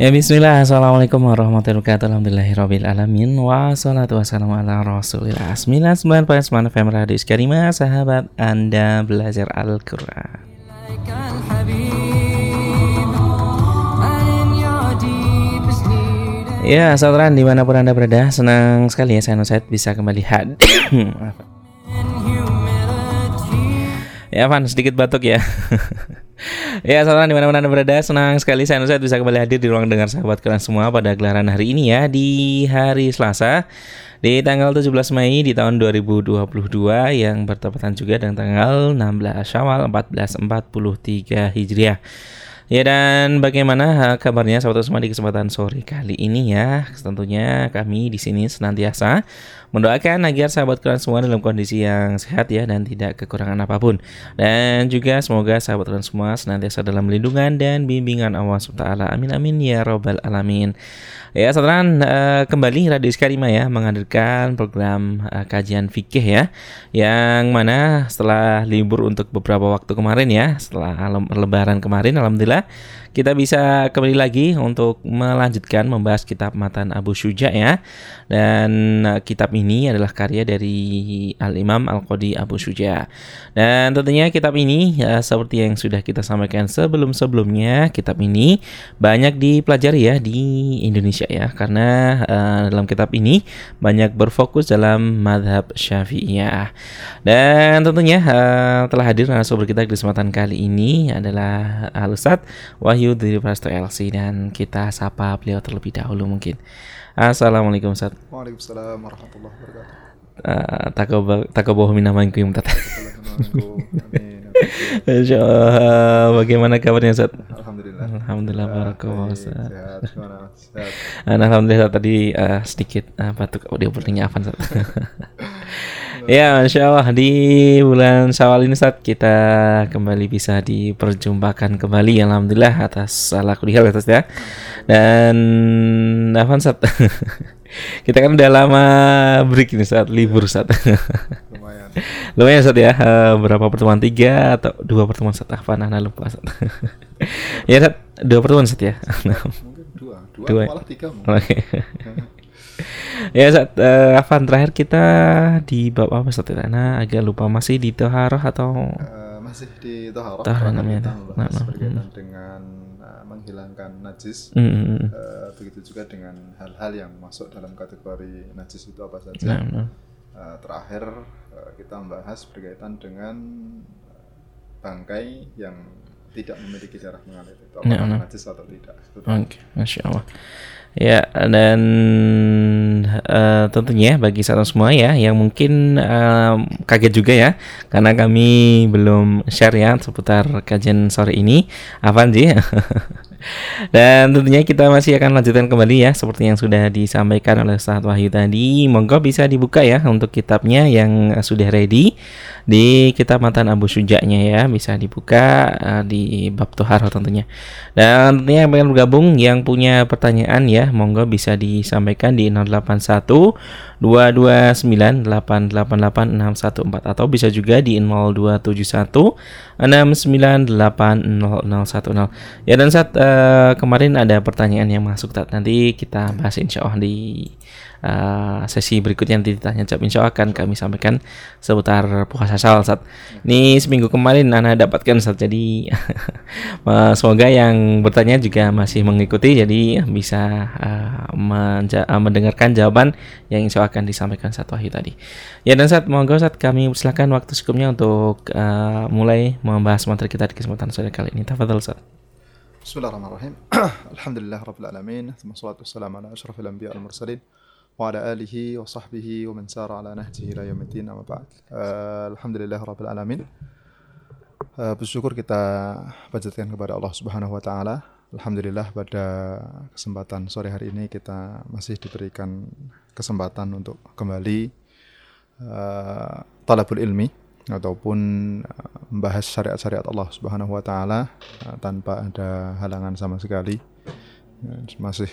Ya bismillah. Assalamualaikum warahmatullahi wabarakatuh. Alhamdulillahirabbil alamin. Wassalatu wassalamu ala rasulillah. 99.9 FM Radio Iskarima. Sahabat Anda belajar Al-Quran. Ya, saudara di mana pun Anda berada, senang sekali ya saya Nusaid bisa kembali hadir. ya, Van, sedikit batuk ya. ya, saudara di mana pun Anda berada, senang sekali saya Nusaid bisa kembali hadir di ruang dengar sahabat kalian semua pada gelaran hari ini ya, di hari Selasa, di tanggal 17 Mei di tahun 2022 yang bertepatan juga dengan tanggal 16 Syawal 1443 Hijriah. Ya dan bagaimana kabarnya sahabat semua di kesempatan sore kali ini ya? Tentunya kami di sini senantiasa mendoakan agar sahabat kalian semua dalam kondisi yang sehat ya dan tidak kekurangan apa pun. Dan juga semoga sahabat kalian semua senantiasa dalam lindungan dan bimbingan Allah SWT. Amin amin ya robbal alamin. Ya, saudara uh, kembali Radio Iskarima ya menghadirkan program uh, kajian fikih ya, yang mana setelah libur untuk beberapa waktu kemarin ya, setelah lebaran kemarin, alhamdulillah kita bisa kembali lagi untuk melanjutkan membahas kitab Matan Abu Syuja ya. Dan uh, kitab ini adalah karya dari Al-Imam Al-Qadi Abu Syuja. Dan tentunya kitab ini ya, seperti yang sudah kita sampaikan sebelum-sebelumnya, kitab ini banyak dipelajari ya di Indonesia ya. Karena uh, dalam kitab ini banyak berfokus dalam madhab syafi'iyah. Dan tentunya uh, telah hadir narasumber kita di kesempatan kali ini adalah Al-Ustadz Wahyu Wahyu dari Prasto LC dan kita sapa beliau terlebih dahulu mungkin. Assalamualaikum Ustaz. Waalaikumsalam warahmatullahi wabarakatuh. Uh, takoboh minamangku yang tata. Insya Allah, bagaimana kabarnya Ustaz? Alhamdulillah. Alhamdulillah barakallah Ustaz. Sehat, Sehat. Alhamdulillah tadi uh, sedikit uh, batuk audio bertanya apa Ustaz. Ya, Masya Allah di bulan Syawal ini saat kita kembali bisa diperjumpakan kembali Alhamdulillah atas salah kuliah atas ya. Dan apa saat kita kan udah lama break ini saat libur saat lumayan. Lumayan saat ya. Berapa pertemuan? Tiga atau dua pertemuan saat apa nah, lupa saat ya saat dua pertemuan saat ya? Mungkin dua. Dua, dua. malah tiga oke. okay ya saat uh, Afan terakhir kita di bab apa saat Nah, agak lupa masih di Toharoh atau uh, masih di Toharoh. Toharoh namanya. Nah, nah, berkaitan hmm. dengan uh, menghilangkan najis. Mm, uh, begitu juga dengan hal-hal yang masuk dalam kategori najis itu apa saja. Nah, nah. Uh, terakhir uh, kita membahas berkaitan dengan bangkai yang tidak memiliki darah mengalir itu apakah nah, najis atau tidak. Oke, okay. masya Allah. Ya, dan uh, tentunya bagi saudara semua ya yang mungkin uh, kaget juga ya karena kami belum share ya seputar kajian sore ini. Apa sih? Dan tentunya kita masih akan lanjutkan kembali ya seperti yang sudah disampaikan oleh Ustaz Wahyu tadi. Monggo bisa dibuka ya untuk kitabnya yang sudah ready di kitab Matan Abu Sujaknya ya bisa dibuka uh, di bab Tuhar tentunya. Dan tentunya yang ingin bergabung yang punya pertanyaan ya monggo bisa disampaikan di 081 229 888 614 atau bisa juga di 0271 6980010. Ya dan saat uh, kemarin ada pertanyaan yang masuk nanti kita bahas insya Allah di uh, sesi berikutnya. Nanti ditanya jawab insya Allah akan kami sampaikan seputar puasa sal saat ini seminggu kemarin Nana dapatkan saat jadi uh, semoga yang bertanya juga masih mengikuti. Jadi bisa uh, menja- mendengarkan jawaban yang insya Allah akan disampaikan saat wahyu tadi. Ya dan saat monggo saat kami silakan waktu secukupnya untuk uh, mulai membahas materi kita di kesempatan sore kali ini. Tafadhol saat Bismillahirrahmanirrahim. Alhamdulillah rabbil alamin. Wassalatu wassalamu ala asyrafil anbiya wal mursalin. وعلى آله وصحبه ومن سار على نهجه إلى يوم الدين أما بعد Alhamdulillah Rabbil Alamin uh, Bersyukur kita panjatkan kepada Allah Subhanahu Wa Taala Alhamdulillah pada kesempatan sore hari ini kita masih diberikan kesempatan untuk kembali uh, talabul ilmi ataupun membahas syariat-syariat Allah Subhanahu wa taala uh, tanpa ada halangan sama sekali masih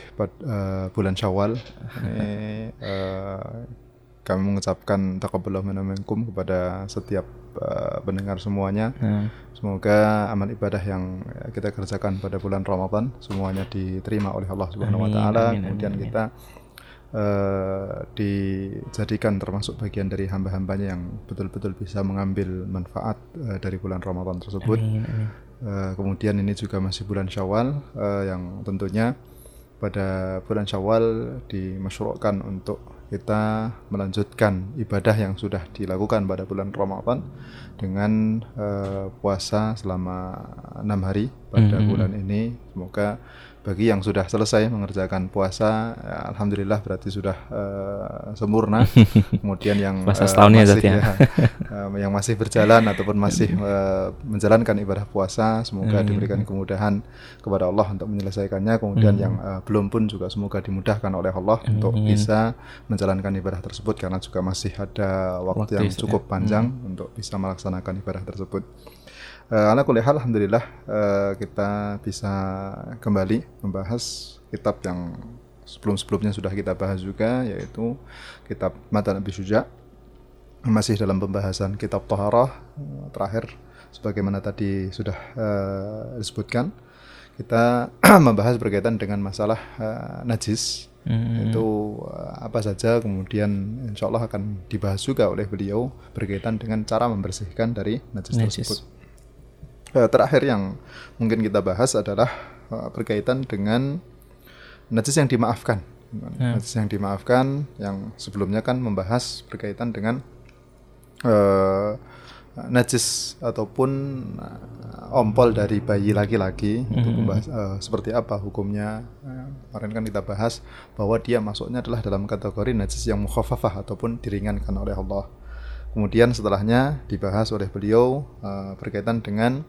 uh, bulan Syawal ini uh, kami mengucapkan takabbalallahu minna kepada setiap uh, pendengar semuanya. Hmm. Semoga amal ibadah yang kita kerjakan pada bulan Ramadan semuanya diterima oleh Allah Subhanahu wa taala. Kemudian amin, kita uh, dijadikan termasuk bagian dari hamba-hambanya yang betul-betul bisa mengambil manfaat uh, dari bulan Ramadan tersebut. Amin, amin. Uh, kemudian ini juga masih bulan Syawal uh, yang tentunya pada bulan Syawal dimasyru'kan untuk kita melanjutkan ibadah yang sudah dilakukan pada bulan Ramadan dengan uh, puasa selama enam hari pada mm -hmm. bulan ini. Semoga bagi yang sudah selesai mengerjakan puasa, ya, alhamdulillah berarti sudah uh, sempurna. Kemudian yang puasa uh, masih, ya, ya uh, yang masih berjalan ataupun masih uh, menjalankan ibadah puasa, semoga hmm. diberikan kemudahan kepada Allah untuk menyelesaikannya. Kemudian hmm. yang uh, belum pun juga semoga dimudahkan oleh Allah hmm. untuk bisa menjalankan ibadah tersebut karena juga masih ada waktu, waktu yang cukup ya. panjang hmm. untuk bisa melaksanakan ibadah tersebut. Uh, ala kulli hal alhamdulillah uh, kita bisa kembali membahas kitab yang sebelum-sebelumnya sudah kita bahas juga yaitu kitab Matan Nabi Suja masih dalam pembahasan kitab Taharah uh, terakhir sebagaimana tadi sudah uh, disebutkan kita membahas berkaitan dengan masalah uh, najis hmm. itu uh, apa saja kemudian insya Allah akan dibahas juga oleh beliau berkaitan dengan cara membersihkan dari najis, najis. tersebut terakhir yang mungkin kita bahas adalah uh, berkaitan dengan najis yang dimaafkan. Hmm. Najis yang dimaafkan yang sebelumnya kan membahas berkaitan dengan uh, najis ataupun ompol dari bayi laki-laki hmm. membahas uh, seperti apa hukumnya. Uh, kemarin kan kita bahas bahwa dia masuknya adalah dalam kategori najis yang mukhafafah ataupun diringankan oleh Allah. Kemudian setelahnya dibahas oleh beliau uh, berkaitan dengan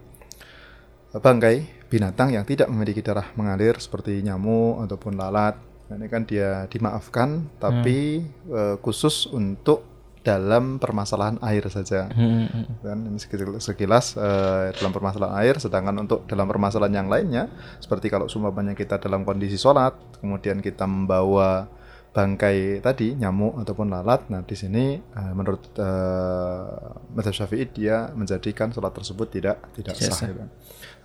bangkai binatang yang tidak memiliki darah mengalir seperti nyamuk ataupun lalat. Nah, ini kan dia dimaafkan, tapi hmm. uh, khusus untuk dalam permasalahan air saja. Hmm. Dan ini sekilas, sekilas uh, dalam permasalahan air, sedangkan untuk dalam permasalahan yang lainnya, seperti kalau sumpahnya kita dalam kondisi sholat, kemudian kita membawa bangkai tadi nyamuk ataupun lalat. Nah, di sini uh, menurut uh, Syafi'i dia menjadikan sholat tersebut tidak tidak sah gitu.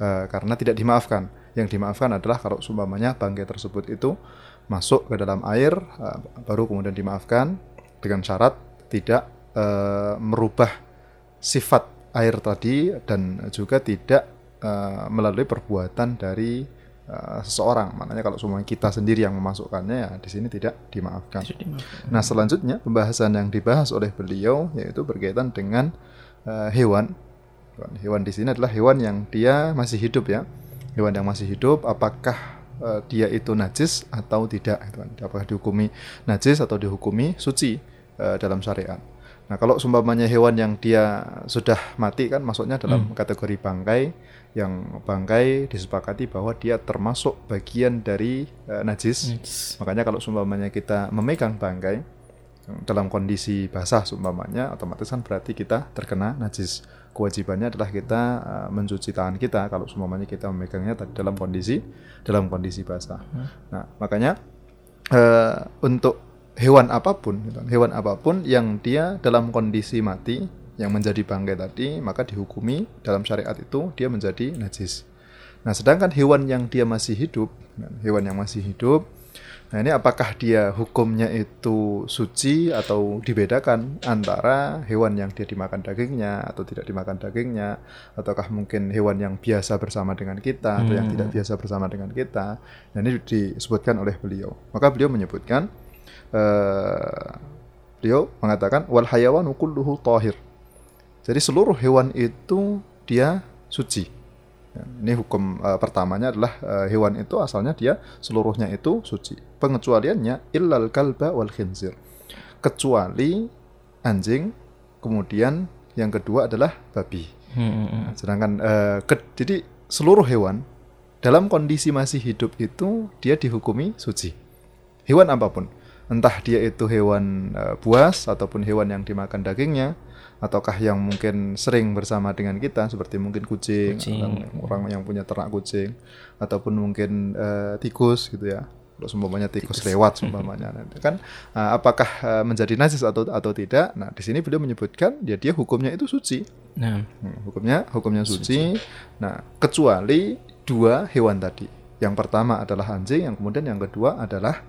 Uh, karena tidak dimaafkan. Yang dimaafkan adalah kalau sumpamanya bangkai tersebut itu masuk ke dalam air uh, baru kemudian dimaafkan dengan syarat tidak uh, merubah sifat air tadi dan juga tidak uh, melalui perbuatan dari uh, seseorang. Makanya kalau semuanya kita sendiri yang memasukkannya ya di sini tidak dimaafkan. dimaafkan. Nah selanjutnya pembahasan yang dibahas oleh beliau yaitu berkaitan dengan uh, hewan. Hewan di sini adalah hewan yang dia masih hidup ya. Hewan yang masih hidup apakah uh, dia itu najis atau tidak? Apakah dihukumi najis atau dihukumi suci uh, dalam syariat? Nah, kalau sumpamanya hewan yang dia sudah mati kan masuknya dalam hmm. kategori bangkai yang bangkai disepakati bahwa dia termasuk bagian dari uh, najis. Yes. Makanya kalau sumpamanya kita memegang bangkai dalam kondisi basah sumpamanya otomatis kan berarti kita terkena najis. Kewajibannya adalah kita uh, mencuci tangan kita kalau sumpamanya kita memegangnya dalam kondisi dalam kondisi basah. Hmm. Nah, makanya uh, untuk hewan apa pun, hewan apa pun yang dia dalam kondisi mati yang menjadi bangkai tadi, maka dihukumi dalam syariat itu dia menjadi najis. Nah, sedangkan hewan yang dia masih hidup, hewan yang masih hidup, nah ini apakah dia hukumnya itu suci atau dibedakan antara hewan yang dia dimakan dagingnya atau tidak dimakan dagingnya, ataukah mungkin hewan yang biasa bersama dengan kita atau yang tidak hmm. biasa bersama dengan kita. Nah, ini disebutkan oleh beliau. Maka beliau menyebutkan, uh, beliau mengatakan wal hayawanu kulluhu tahir jadi seluruh hewan itu dia suci. Ya, ini hukum uh, pertamanya adalah uh, hewan itu asalnya dia seluruhnya itu suci. Pengecualiannya illal kalba wal khinzir. Kecuali anjing, kemudian yang kedua adalah babi. Hmm. Nah, sedangkan uh, ke, jadi seluruh hewan dalam kondisi masih hidup itu dia dihukumi suci. Hewan apa pun, entah dia itu hewan uh, buas ataupun hewan yang dimakan dagingnya, ataukah yang mungkin sering bersama dengan kita seperti mungkin kucing, kucing. orang yang punya ternak kucing ataupun mungkin uh, tikus gitu ya Kalau seumpamanya tikus lewat seumpamanya kan uh, apakah uh, menjadi najis atau atau tidak? Nah, di sini beliau menyebutkan ya dia hukumnya itu suci. Nah, Hmm, hukumnya hukumnya suci. Nah, kecuali dua hewan tadi. Yang pertama adalah anjing, yang kemudian yang kedua adalah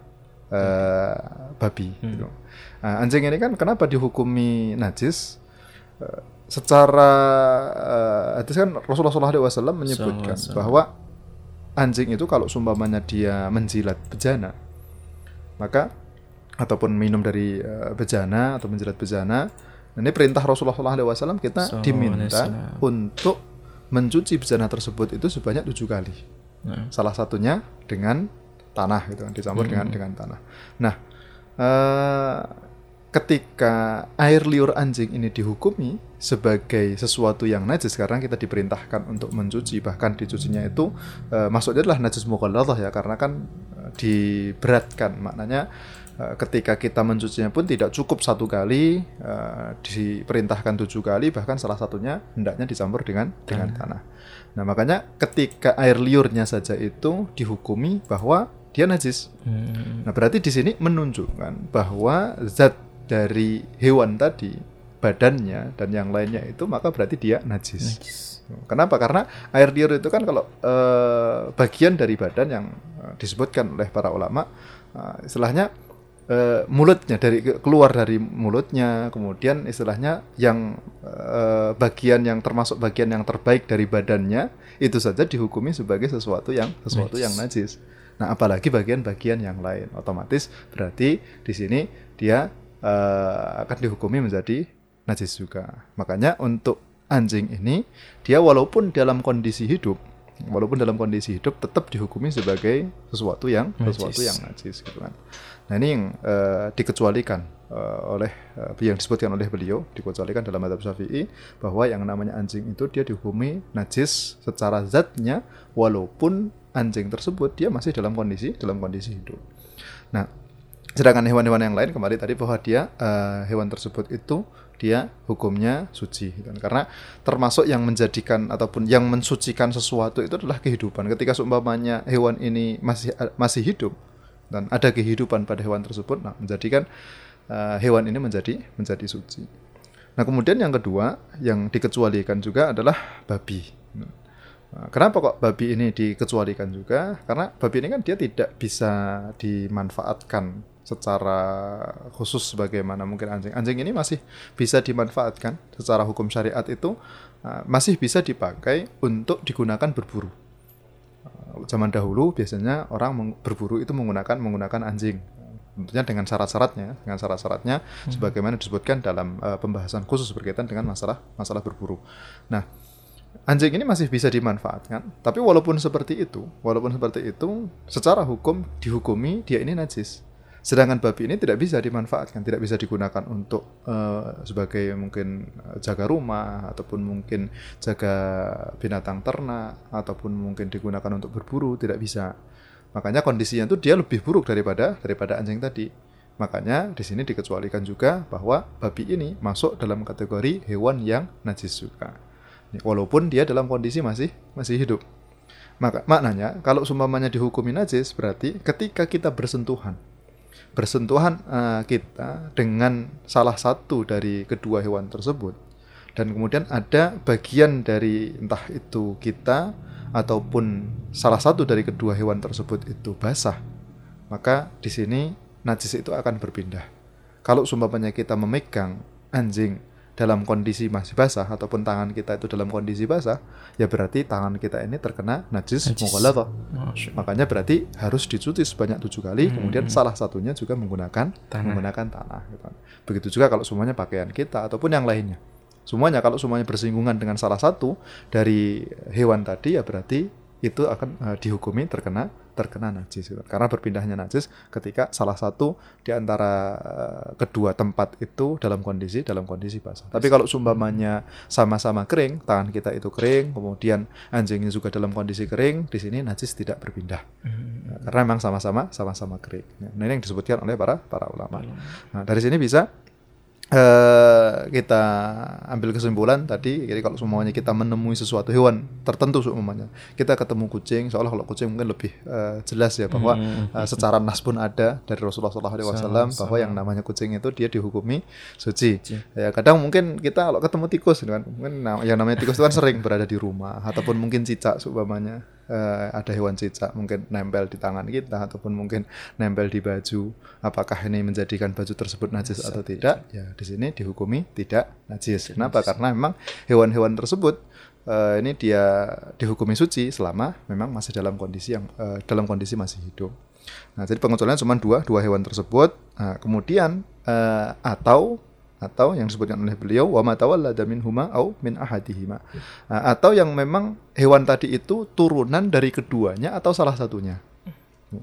eh, babi. gitu. Nah, anjing ini kan kenapa dihukumi najis? Secara eh, hadis kan Rasulullah SAW menyebutkan SAW. bahwa anjing itu kalau sumpamanya dia menjilat bejana, maka ataupun minum dari eh, bejana atau menjilat bejana, ini perintah Rasulullah SAW kita Sallallahu diminta untuk mencuci bejana tersebut itu sebanyak tujuh kali. nah, Salah satunya dengan tanah gitu kan, dicampur Hmm. dengan dengan tanah. Nah, eh, ketika air liur anjing ini dihukumi sebagai sesuatu yang najis karena kita diperintahkan untuk mencuci bahkan dicucinya itu eh, maksudnya adalah najis mughalladhah ya karena kan eh, diberatkan maknanya eh, ketika kita mencucinya pun tidak cukup satu kali eh, diperintahkan tujuh kali bahkan salah satunya hendaknya dicampur dengan dengan tanah. Nah makanya ketika air liurnya saja itu dihukumi bahwa dia najis. hmm, Nah, berarti di sini menunjukkan bahwa zat dari hewan tadi, badannya dan yang lainnya itu maka berarti dia najis. najis. Kenapa? Karena air liur itu kan kalau eh, bagian dari badan yang eh, disebutkan oleh para ulama, eh, istilahnya eh, mulutnya dari keluar dari mulutnya, kemudian istilahnya yang eh, bagian yang termasuk bagian yang terbaik dari badannya itu saja dihukumi sebagai sesuatu yang sesuatu Najis. yang najis. Nah, apalagi bagian-bagian yang lain, otomatis berarti di sini dia eh, akan dihukumi menjadi najis juga. Makanya untuk anjing ini dia walaupun dalam kondisi hidup, walaupun dalam kondisi hidup tetap dihukumi sebagai sesuatu yang Najis. sesuatu yang najis gitu kan. Nah, ini yang eh, dikecualikan eh, oleh eh, yang disebutkan oleh beliau dikecualikan dalam madhab Syafi'i bahwa yang namanya anjing itu dia dihukumi najis secara zatnya walaupun anjing tersebut dia masih dalam kondisi dalam kondisi hidup. Nah, sedangkan hewan-hewan yang lain kembali tadi bahwa dia eh, hewan tersebut itu dia hukumnya suci gitu kan. karena termasuk yang menjadikan ataupun yang mensucikan sesuatu itu adalah kehidupan ketika seumpamanya hewan ini masih masih hidup dan ada kehidupan pada hewan tersebut nah menjadikan eh, hewan ini menjadi menjadi suci nah kemudian yang kedua yang dikecualikan juga adalah babi Nah, Kenapa kok babi ini dikecualikan juga? Karena babi ini kan dia tidak bisa dimanfaatkan secara khusus sebagaimana mungkin anjing. Anjing ini masih bisa dimanfaatkan secara hukum syariat itu uh, masih bisa dipakai untuk digunakan berburu. Uh, Zaman dahulu biasanya orang berburu itu menggunakan menggunakan anjing. Tentunya dengan syarat-syaratnya, dengan syarat-syaratnya sebagaimana disebutkan dalam uh, pembahasan khusus berkaitan dengan masalah masalah berburu. Nah, anjing ini masih bisa dimanfaatkan. Tapi walaupun seperti itu, walaupun seperti itu, secara hukum dihukumi dia ini najis. Sedangkan babi ini tidak bisa dimanfaatkan, tidak bisa digunakan untuk eh, sebagai mungkin eh, jaga rumah ataupun mungkin jaga binatang ternak ataupun mungkin digunakan untuk berburu, tidak bisa. Makanya kondisinya itu dia lebih buruk daripada daripada anjing tadi. Makanya di sini dikecualikan juga bahwa babi ini masuk dalam kategori hewan yang najis juga walaupun dia dalam kondisi masih masih hidup. Maka maknanya kalau sumpamanya dihukumi najis berarti ketika kita bersentuhan bersentuhan eh, kita dengan salah satu dari kedua hewan tersebut dan kemudian ada bagian dari entah itu kita ataupun salah satu dari kedua hewan tersebut itu basah maka di sini najis itu akan berpindah. Kalau sumpamanya kita memegang anjing dalam kondisi masih basah ataupun tangan kita itu dalam kondisi basah, ya berarti tangan kita ini terkena najis Najis. mughalladhah. Masya Allah. Makanya berarti harus dicuci sebanyak tujuh kali, kemudian salah satunya juga menggunakan Hmm. Tanah. menggunakan tanah. gitu. Begitu juga kalau semuanya pakaian kita ataupun yang lainnya. Semuanya kalau semuanya bersinggungan dengan salah satu dari hewan tadi ya berarti itu akan eh, dihukumi terkena terkena najis gitu. karena berpindahnya najis ketika salah satu di antara eh, kedua tempat itu dalam kondisi dalam kondisi basah. Tapi kalau sumpamanya sama-sama kering, tangan kita itu kering, kemudian anjingnya juga dalam kondisi kering, di sini najis tidak berpindah. Nah, karena memang sama-sama sama-sama kering. Nah, ini yang disebutkan oleh para para ulama. Nah, dari sini bisa eh, kita ambil kesimpulan tadi jadi kalau semuanya kita menemui sesuatu hewan tertentu semuanya kita ketemu kucing seolah kalau kucing mungkin lebih eh, jelas ya bahwa Hmm. eh, secara nas pun ada dari Rasulullah SAW bahwa yang namanya kucing itu dia dihukumi suci. Ya kadang mungkin kita kalau ketemu tikus kan mungkin yang namanya tikus itu kan sering berada di rumah ataupun mungkin cicak seumpamanya eh, ada hewan cicak mungkin nempel di tangan kita ataupun mungkin nempel di baju apakah ini menjadikan baju tersebut najis atau tidak? Ya di sini dihukumi tidak najis. Kenapa? karena memang hewan-hewan tersebut eh, ini dia dihukumi suci selama memang masih dalam kondisi yang eh, dalam kondisi masih hidup. Nah jadi pengecualian cuma dua dua hewan tersebut. Nah, kemudian eh, atau atau yang disebutkan oleh beliau wa ma tawallada minhuma au min ahadihima. Nah, atau yang memang hewan tadi itu turunan dari keduanya atau salah satunya?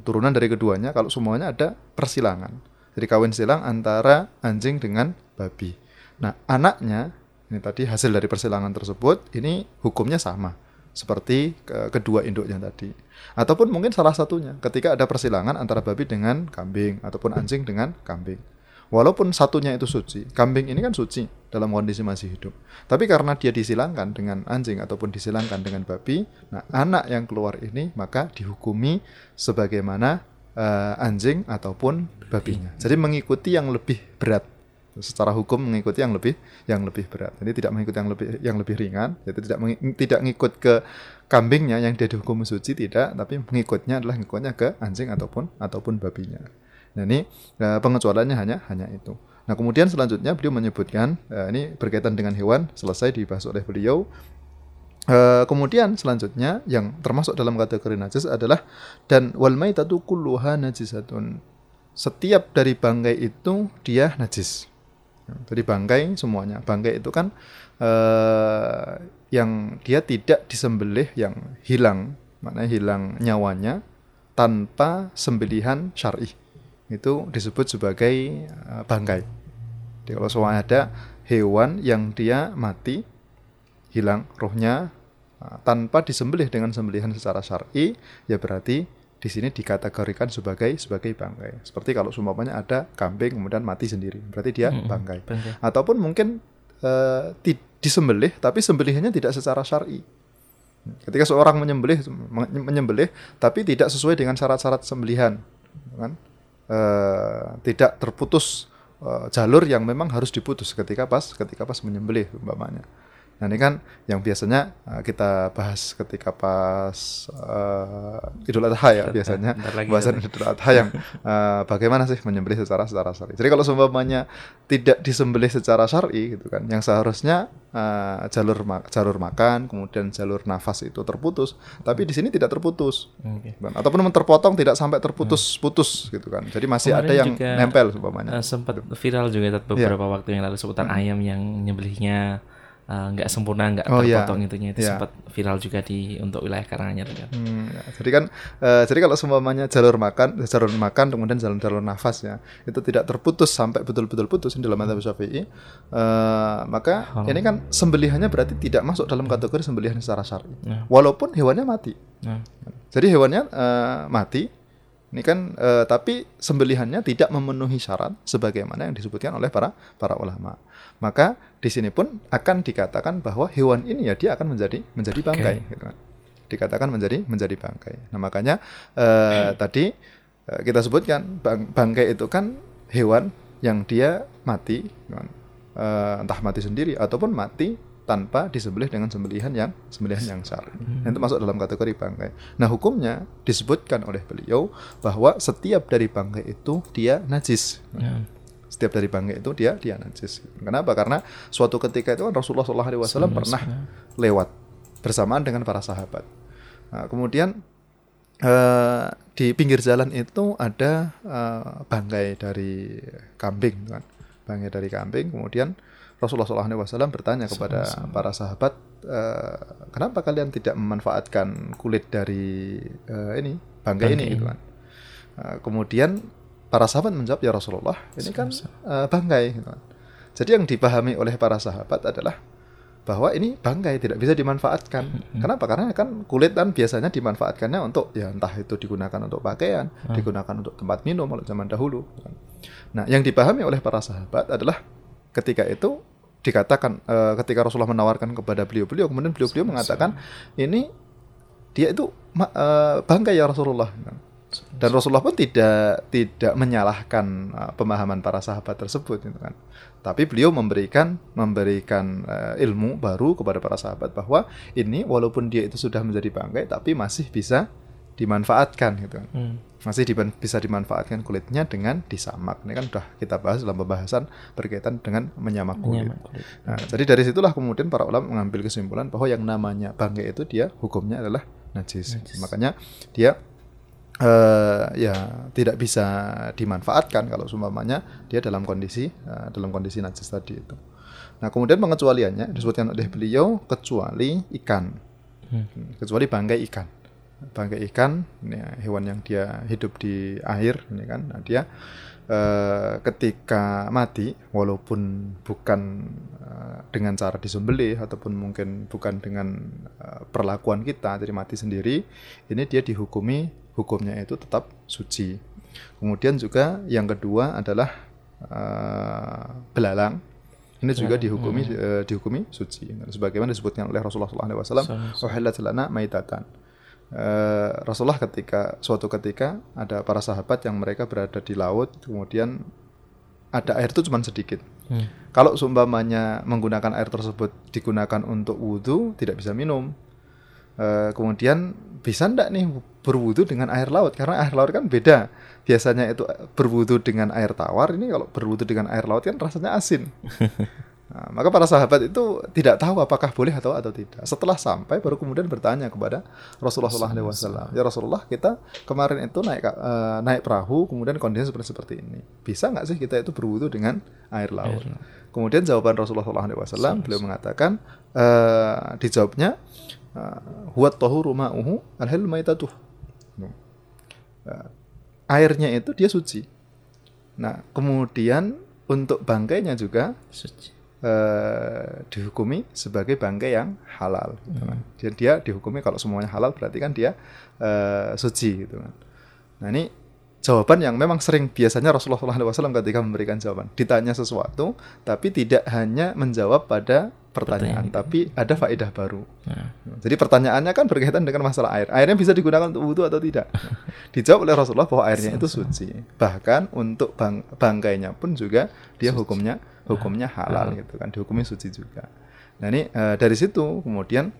Turunan dari keduanya kalau semuanya ada persilangan. Jadi kawin silang antara anjing dengan babi. Nah anaknya ini tadi hasil dari persilangan tersebut ini hukumnya sama. Seperti ke- kedua induknya tadi. Ataupun mungkin salah satunya ketika ada persilangan antara babi dengan kambing ataupun anjing dengan kambing Walaupun satunya itu suci, kambing ini kan suci dalam kondisi masih hidup. Tapi karena dia disilangkan dengan anjing ataupun disilangkan dengan babi, nah anak yang keluar ini maka dihukumi sebagaimana eh, anjing ataupun babinya. Jadi mengikuti yang lebih berat. Secara hukum mengikuti yang lebih yang lebih berat. Jadi tidak mengikuti yang lebih yang lebih ringan, jadi tidak tidak ngikut ke kambingnya yang dia dihukum suci tidak, tapi mengikutnya adalah ngikutnya ke anjing ataupun ataupun babinya. Nah ini eh, pengecualiannya hanya hanya itu. Nah kemudian selanjutnya beliau menyebutkan eh, ini berkaitan dengan hewan selesai dibahas oleh beliau. Eh, kemudian selanjutnya yang termasuk dalam kategori najis adalah dan wal maitatu kulluha najisatun. Setiap dari bangkai itu dia najis. Jadi bangkai semuanya. Bangkai itu kan eh, yang dia tidak disembelih yang hilang, maknanya hilang nyawanya tanpa sembelihan syar'i itu disebut sebagai eh, bangkai. Jadi kalau soalnya ada hewan yang dia mati, hilang rohnya eh, tanpa disembelih dengan sembelihan secara syar'i, ya berarti di sini dikategorikan sebagai sebagai bangkai. Seperti kalau seumpamanya ada kambing kemudian mati sendiri, berarti dia bangkai. Bangkai. Ataupun mungkin ti- disembelih tapi sembelihannya tidak secara syar'i. Ketika seorang menyembelih menyembelih tapi tidak sesuai dengan syarat-syarat sembelihan, kan? Eh, tidak terputus eh, jalur yang memang harus diputus ketika pas ketika pas menyembelih umpamanya. Nah ini kan yang biasanya eh, kita bahas ketika pas eh, Idul Adha ya biasanya bahasan Idul Adha yang eh, bagaimana sih menyembelih secara secara syar'i. Jadi kalau seumpamanya tidak disembelih secara syar'i gitu kan, yang seharusnya eh, jalur ma- jalur makan kemudian jalur nafas itu terputus, tapi di sini tidak terputus. Oke. Kan? Ataupun terpotong tidak sampai terputus-putus gitu kan. Jadi masih Kemarin ada yang nempel umpamanya. Eh, sempat viral juga Tat, beberapa waktu yang lalu seputar ayam yang nyembelihnya eh, nggak sempurna nggak Oh, iya. terpotong itunya itu Iya. sempat viral juga di untuk wilayah Karanganyar kan. Hmm, ya. Jadi kan, eh, jadi kalau semuanya jalur makan, jalur makan, kemudian jalur jalur nafas ya, itu tidak terputus sampai betul-betul putus dalam madzhab Syafi'i, eh, maka ini kan sembelihannya berarti tidak masuk dalam kategori sembelihan secara syar'i, Nah. walaupun hewannya mati. Nah, Jadi hewannya eh, mati, ini kan, eh, tapi sembelihannya tidak memenuhi syarat sebagaimana yang disebutkan oleh para para ulama. Maka di sini pun akan dikatakan bahwa hewan ini ya dia akan menjadi menjadi bangkai. gitu kan. Dikatakan menjadi menjadi bangkai. Nah makanya eh, tadi eh, kita sebutkan bang- bangkai itu kan hewan yang dia mati, gitu kan. Eh, entah mati sendiri ataupun mati tanpa disembelih dengan sembelihan yang sembelihan yang syar'i. Nah, Itu masuk dalam kategori bangkai. Nah, hukumnya disebutkan oleh beliau bahwa setiap dari bangkai itu dia najis. ya. Setiap dari bangkai itu dia dia najis. Kenapa? Karena suatu ketika itu kan Rasulullah SAW pernah lewat bersamaan dengan para sahabat. Nah, kemudian eh, di pinggir jalan itu ada eh, bangkai dari kambing, kan? Bangkai dari kambing. Kemudian Rasulullah SAW bertanya kepada para sahabat, eh, kenapa kalian tidak memanfaatkan kulit dari eh, ini bangkai ini, gitu kan? Eh, kemudian para sahabat menjawab ya Rasulullah, ini kan eh, bangkai. Gitu kan. Jadi yang dipahami oleh para sahabat adalah bahwa ini bangkai tidak bisa dimanfaatkan. Kenapa? Karena kan kulit kan biasanya dimanfaatkannya untuk ya entah itu digunakan untuk pakaian, digunakan untuk tempat minum kalau zaman dahulu. Nah, yang dipahami oleh para sahabat adalah ketika itu dikatakan uh, ketika Rasulullah menawarkan kepada beliau-beliau kemudian beliau-beliau mengatakan ini dia itu uh, bangkai ya Rasulullah dan Rasulullah pun tidak tidak menyalahkan uh, pemahaman para sahabat tersebut gitu kan tapi beliau memberikan memberikan uh, ilmu baru kepada para sahabat bahwa ini walaupun dia itu sudah menjadi bangkai tapi masih bisa dimanfaatkan gitu kan. Hmm. Masih di, bisa dimanfaatkan kulitnya dengan disamak. Ini kan sudah kita bahas dalam pembahasan berkaitan dengan menyamak kulit. Menyamak kulit. Nah, jadi dari situlah kemudian para ulama mengambil kesimpulan bahwa yang namanya bangkai itu dia hukumnya adalah najis. najis. Makanya dia uh, ya tidak bisa dimanfaatkan kalau seumpamanya dia dalam kondisi uh, dalam kondisi najis tadi itu. Nah, kemudian pengecualiannya disebutkan oleh beliau kecuali ikan. Hmm. Kecuali bangkai ikan bangkai ikan ini ya, hewan yang dia hidup di air ini kan nah, dia eh, ketika mati walaupun bukan eh, dengan cara disembelih ataupun mungkin bukan dengan eh, perlakuan kita jadi mati sendiri ini dia dihukumi hukumnya itu tetap suci kemudian juga yang kedua adalah belalang ini juga ya, dihukumi hmm. uh, dihukumi suci. Sebagaimana disebutkan oleh Rasulullah SAW, "Uhillat lana maitatan." Uh, Rasulullah ketika suatu ketika ada para sahabat yang mereka berada di laut kemudian ada air itu cuma sedikit. Hmm. Kalau seumpamanya menggunakan air tersebut digunakan untuk wudhu tidak bisa minum. Uh, kemudian bisa ndak nih berwudhu dengan air laut karena air laut kan beda. Biasanya itu berwudhu dengan air tawar ini kalau berwudhu dengan air laut kan rasanya asin. Nah, maka para sahabat itu tidak tahu apakah boleh atau atau tidak. Setelah sampai baru kemudian bertanya kepada Rasulullah SAW. Ya Rasulullah, kita kemarin itu naik uh, naik perahu, kemudian kondisi seperti seperti ini. Bisa nggak sih kita itu berwudu dengan air laut? Air. Kemudian jawaban Rasulullah SAW beliau mengatakan, uh, dijawabnya, eh, huwat tohu rumauhu alhil maitatuh. Uh, airnya itu dia suci. Nah, kemudian untuk bangkainya juga suci uh, dihukumi sebagai bangkai yang halal. Gitu kan. Hmm. Jadi dia dihukumi kalau semuanya halal berarti kan dia uh, suci gitu kan. Nah ini jawaban yang memang sering biasanya Rasulullah SAW ketika memberikan jawaban ditanya sesuatu tapi tidak hanya menjawab pada pertanyaan, pertanyaan tapi ada faedah baru. Nah. Jadi pertanyaannya kan berkaitan dengan masalah air. Airnya bisa digunakan untuk wudhu atau tidak? Dijawab oleh Rasulullah bahwa airnya itu suci. Bahkan untuk bang bangkainya pun juga dia suci. hukumnya hukumnya halal gitu kan dihukumi suci juga. Nah ini uh, dari situ kemudian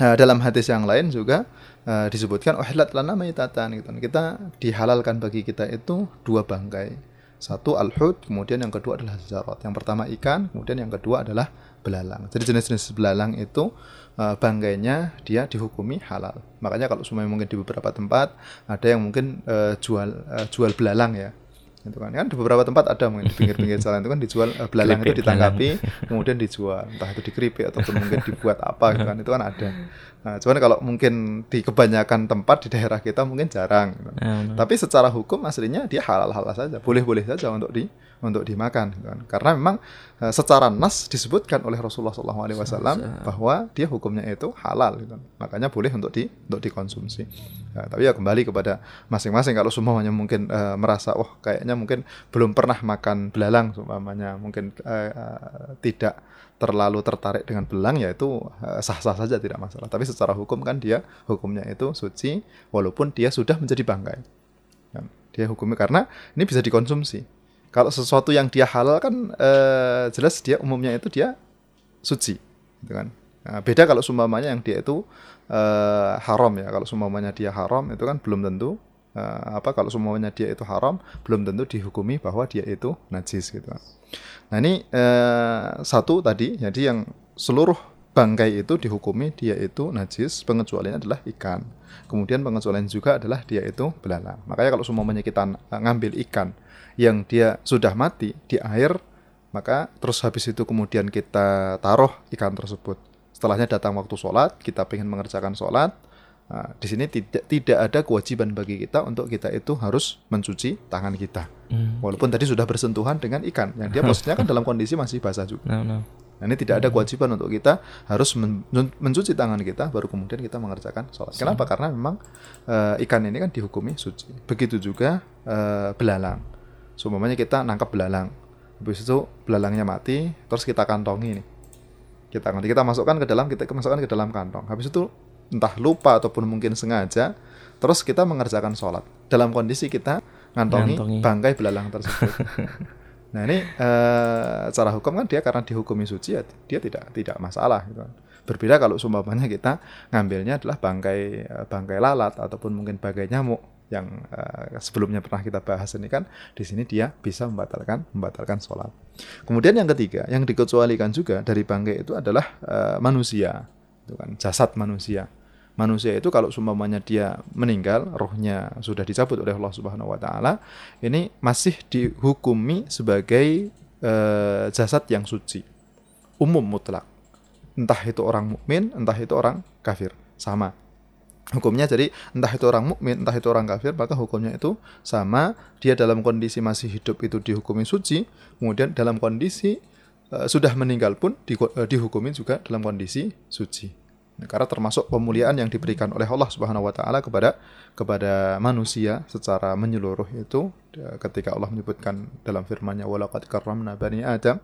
uh, dalam hadis yang lain juga uh, disebutkan uhillat lana maitatan gitu. Kita dihalalkan bagi kita itu dua bangkai. Satu al-hud kemudian yang kedua adalah zarat yang pertama ikan kemudian yang kedua adalah belalang. Jadi jenis-jenis belalang itu uh, bangkainya dia dihukumi halal. Makanya kalau semuanya mungkin di beberapa tempat ada yang mungkin uh, jual uh, jual belalang ya itu kan. Kan di beberapa tempat ada mungkin di pinggir-pinggir jalan itu kan dijual uh, belalang itu ditangkapi kemudian dijual. Entah itu dikeripik ataupun mungkin dibuat apa gitu kan. Itu kan ada. Nah, cuman kalau mungkin di kebanyakan tempat di daerah kita mungkin jarang gitu. ya, tapi secara hukum aslinya dia halal-halal saja. Boleh-boleh saja untuk di untuk dimakan gitu kan. karena memang secara nas disebutkan oleh Rasulullah SAW bahwa dia hukumnya itu halal gitu. Kan. makanya boleh untuk di untuk dikonsumsi nah, tapi ya kembali kepada masing-masing kalau semuanya mungkin uh, merasa oh kayaknya mungkin belum pernah makan belalang semuanya mungkin uh, uh, tidak terlalu tertarik dengan belang ya itu sah-sah saja tidak masalah tapi secara hukum kan dia hukumnya itu suci walaupun dia sudah menjadi bangkai kan. dia hukumnya karena ini bisa dikonsumsi kalau sesuatu yang dia halal kan uh, jelas dia umumnya itu dia suci, gitu kan. Nah, beda kalau sumpamanya yang dia itu uh, haram ya. Kalau sumpamanya dia haram itu kan belum tentu uh, apa kalau sumpamanya dia itu haram belum tentu dihukumi bahwa dia itu najis gitu. Nah ini uh, satu tadi jadi yang seluruh bangkai itu dihukumi dia itu najis pengecualiannya adalah ikan. Kemudian pengecualian juga adalah dia itu belalang. Makanya kalau semuanya kita ngambil ikan yang dia sudah mati di air, maka terus habis itu kemudian kita taruh ikan tersebut. Setelahnya datang waktu sholat, kita ingin mengerjakan sholat. Nah, di sini tidak tidak ada kewajiban bagi kita untuk kita itu harus mencuci tangan kita, hmm. walaupun tadi sudah bersentuhan dengan ikan. Yang dia posisinya kan dalam kondisi masih basah juga. No, no. Nah, ini tidak ada kewajiban untuk kita harus men mencuci tangan kita baru kemudian kita mengerjakan sholat. Kenapa? Karena memang uh, ikan ini kan dihukumi suci. Begitu juga uh, belalang. Seumpamanya kita nangkap belalang. habis itu belalangnya mati terus kita kantongi nih kita nanti kita masukkan ke dalam kita masukkan ke dalam kantong habis itu entah lupa ataupun mungkin sengaja terus kita mengerjakan sholat dalam kondisi kita ngantongi, Ngantongi. bangkai belalang tersebut nah ini eh, secara hukum kan dia karena dihukumi suci ya dia tidak tidak masalah gitu kan. berbeda kalau seumpamanya kita ngambilnya adalah bangkai eh, bangkai lalat ataupun mungkin bangkai nyamuk yang eh, sebelumnya pernah kita bahas ini kan di sini dia bisa membatalkan membatalkan sholat kemudian yang ketiga yang dikecualikan juga dari bangkai itu adalah manusia itu kan jasad manusia manusia itu kalau seumpamanya dia meninggal rohnya sudah dicabut oleh Allah Subhanahu wa taala ini masih dihukumi sebagai eh, jasad yang suci. Umum mutlak. Entah itu orang mukmin entah itu orang kafir. Sama. Hukumnya jadi entah itu orang mukmin entah itu orang kafir maka hukumnya itu sama. Dia dalam kondisi masih hidup itu dihukumi suci kemudian dalam kondisi eh, sudah meninggal pun di, eh, juga dalam kondisi suci karena termasuk pemuliaan yang diberikan oleh Allah Subhanahu wa taala kepada kepada manusia secara menyeluruh itu eh, ketika Allah menyebutkan dalam firman-Nya walaqad karramna bani Adam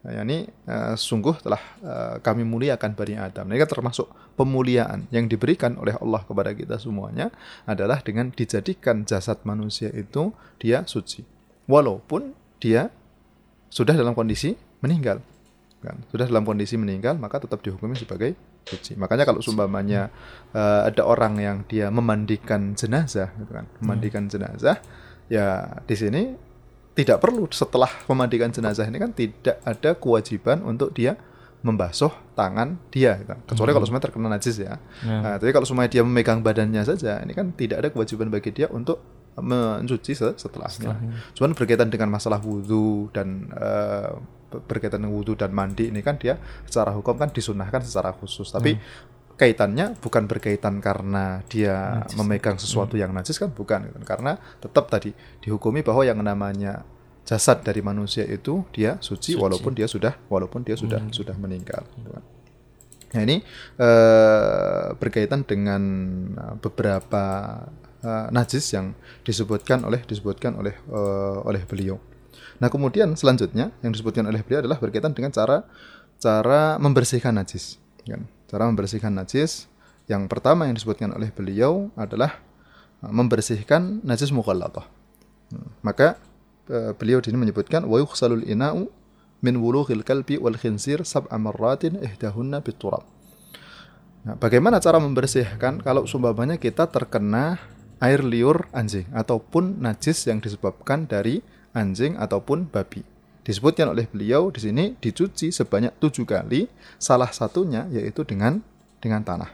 Nah, ini eh, sungguh telah eh, kami muliakan Bani Adam. Ini kan termasuk pemuliaan yang diberikan oleh Allah kepada kita semuanya adalah dengan dijadikan jasad manusia itu dia suci. Walaupun dia sudah dalam kondisi meninggal. Kan? Sudah dalam kondisi meninggal maka tetap dihukumi sebagai suci. Makanya kalau sumpamanya eh, ada orang yang dia memandikan jenazah gitu kan. Memandikan jenazah ya di sini tidak perlu setelah memandikan jenazah ini kan tidak ada kewajiban untuk dia membasuh tangan dia gitu. kecuali kalau semuanya terkena najis ya. Ya. Nah, tapi kalau semuanya dia memegang badannya saja ini kan tidak ada kewajiban bagi dia untuk mencuci se- setelahnya. Cuman berkaitan dengan masalah wudhu dan eh, berkaitan dengan wudhu dan mandi ini kan dia secara hukum kan disunahkan secara khusus. Tapi kaitannya bukan berkaitan karena dia Najis. memegang sesuatu yang najis kan bukan karena tetap tadi dihukumi bahwa yang namanya jasad dari manusia itu dia suci, Suci. walaupun dia sudah walaupun dia sudah sudah meninggal gitu kan. Nah ini eh, berkaitan dengan eh, beberapa eh, najis yang disebutkan oleh disebutkan oleh eh, oleh beliau. Nah kemudian selanjutnya yang disebutkan oleh beliau adalah berkaitan dengan cara cara membersihkan najis. Kan? Cara membersihkan najis yang pertama yang disebutkan oleh beliau adalah eh, membersihkan najis mukhallatah. Hmm, Maka eh, beliau di sini menyebutkan wa yughsalul ina'u min wulughil kalbi wal khinzir sab'a marratin ihdahunna biturab. Nah, bagaimana cara membersihkan kalau sumpamanya kita terkena air liur anjing ataupun najis yang disebabkan dari anjing ataupun babi. Disebutkan oleh beliau di sini dicuci sebanyak tujuh kali, salah satunya yaitu dengan dengan tanah.